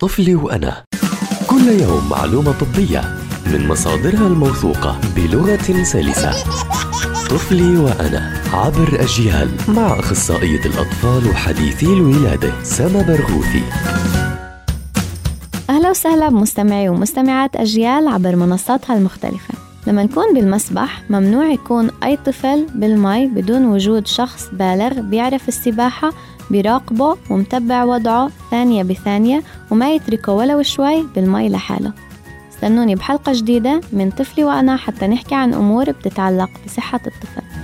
طفلي وأنا. كل يوم معلومة طبية من مصادرها الموثوقة بلغة سلسة. طفلي وأنا عبر أجيال مع أخصائية الأطفال وحديثي الولادة سما برغوثي. أهلا وسهلا بمستمعي ومستمعات أجيال عبر منصاتها المختلفة. لما نكون بالمسبح ممنوع يكون أي طفل بالمي بدون وجود شخص بالغ بيعرف السباحة بيراقبه ومتبع وضعه ثانية بثانية وما يتركه ولو شوي بالمي لحاله. استنوني بحلقة جديدة من طفلي وأنا حتى نحكي عن أمور بتتعلق بصحة الطفل.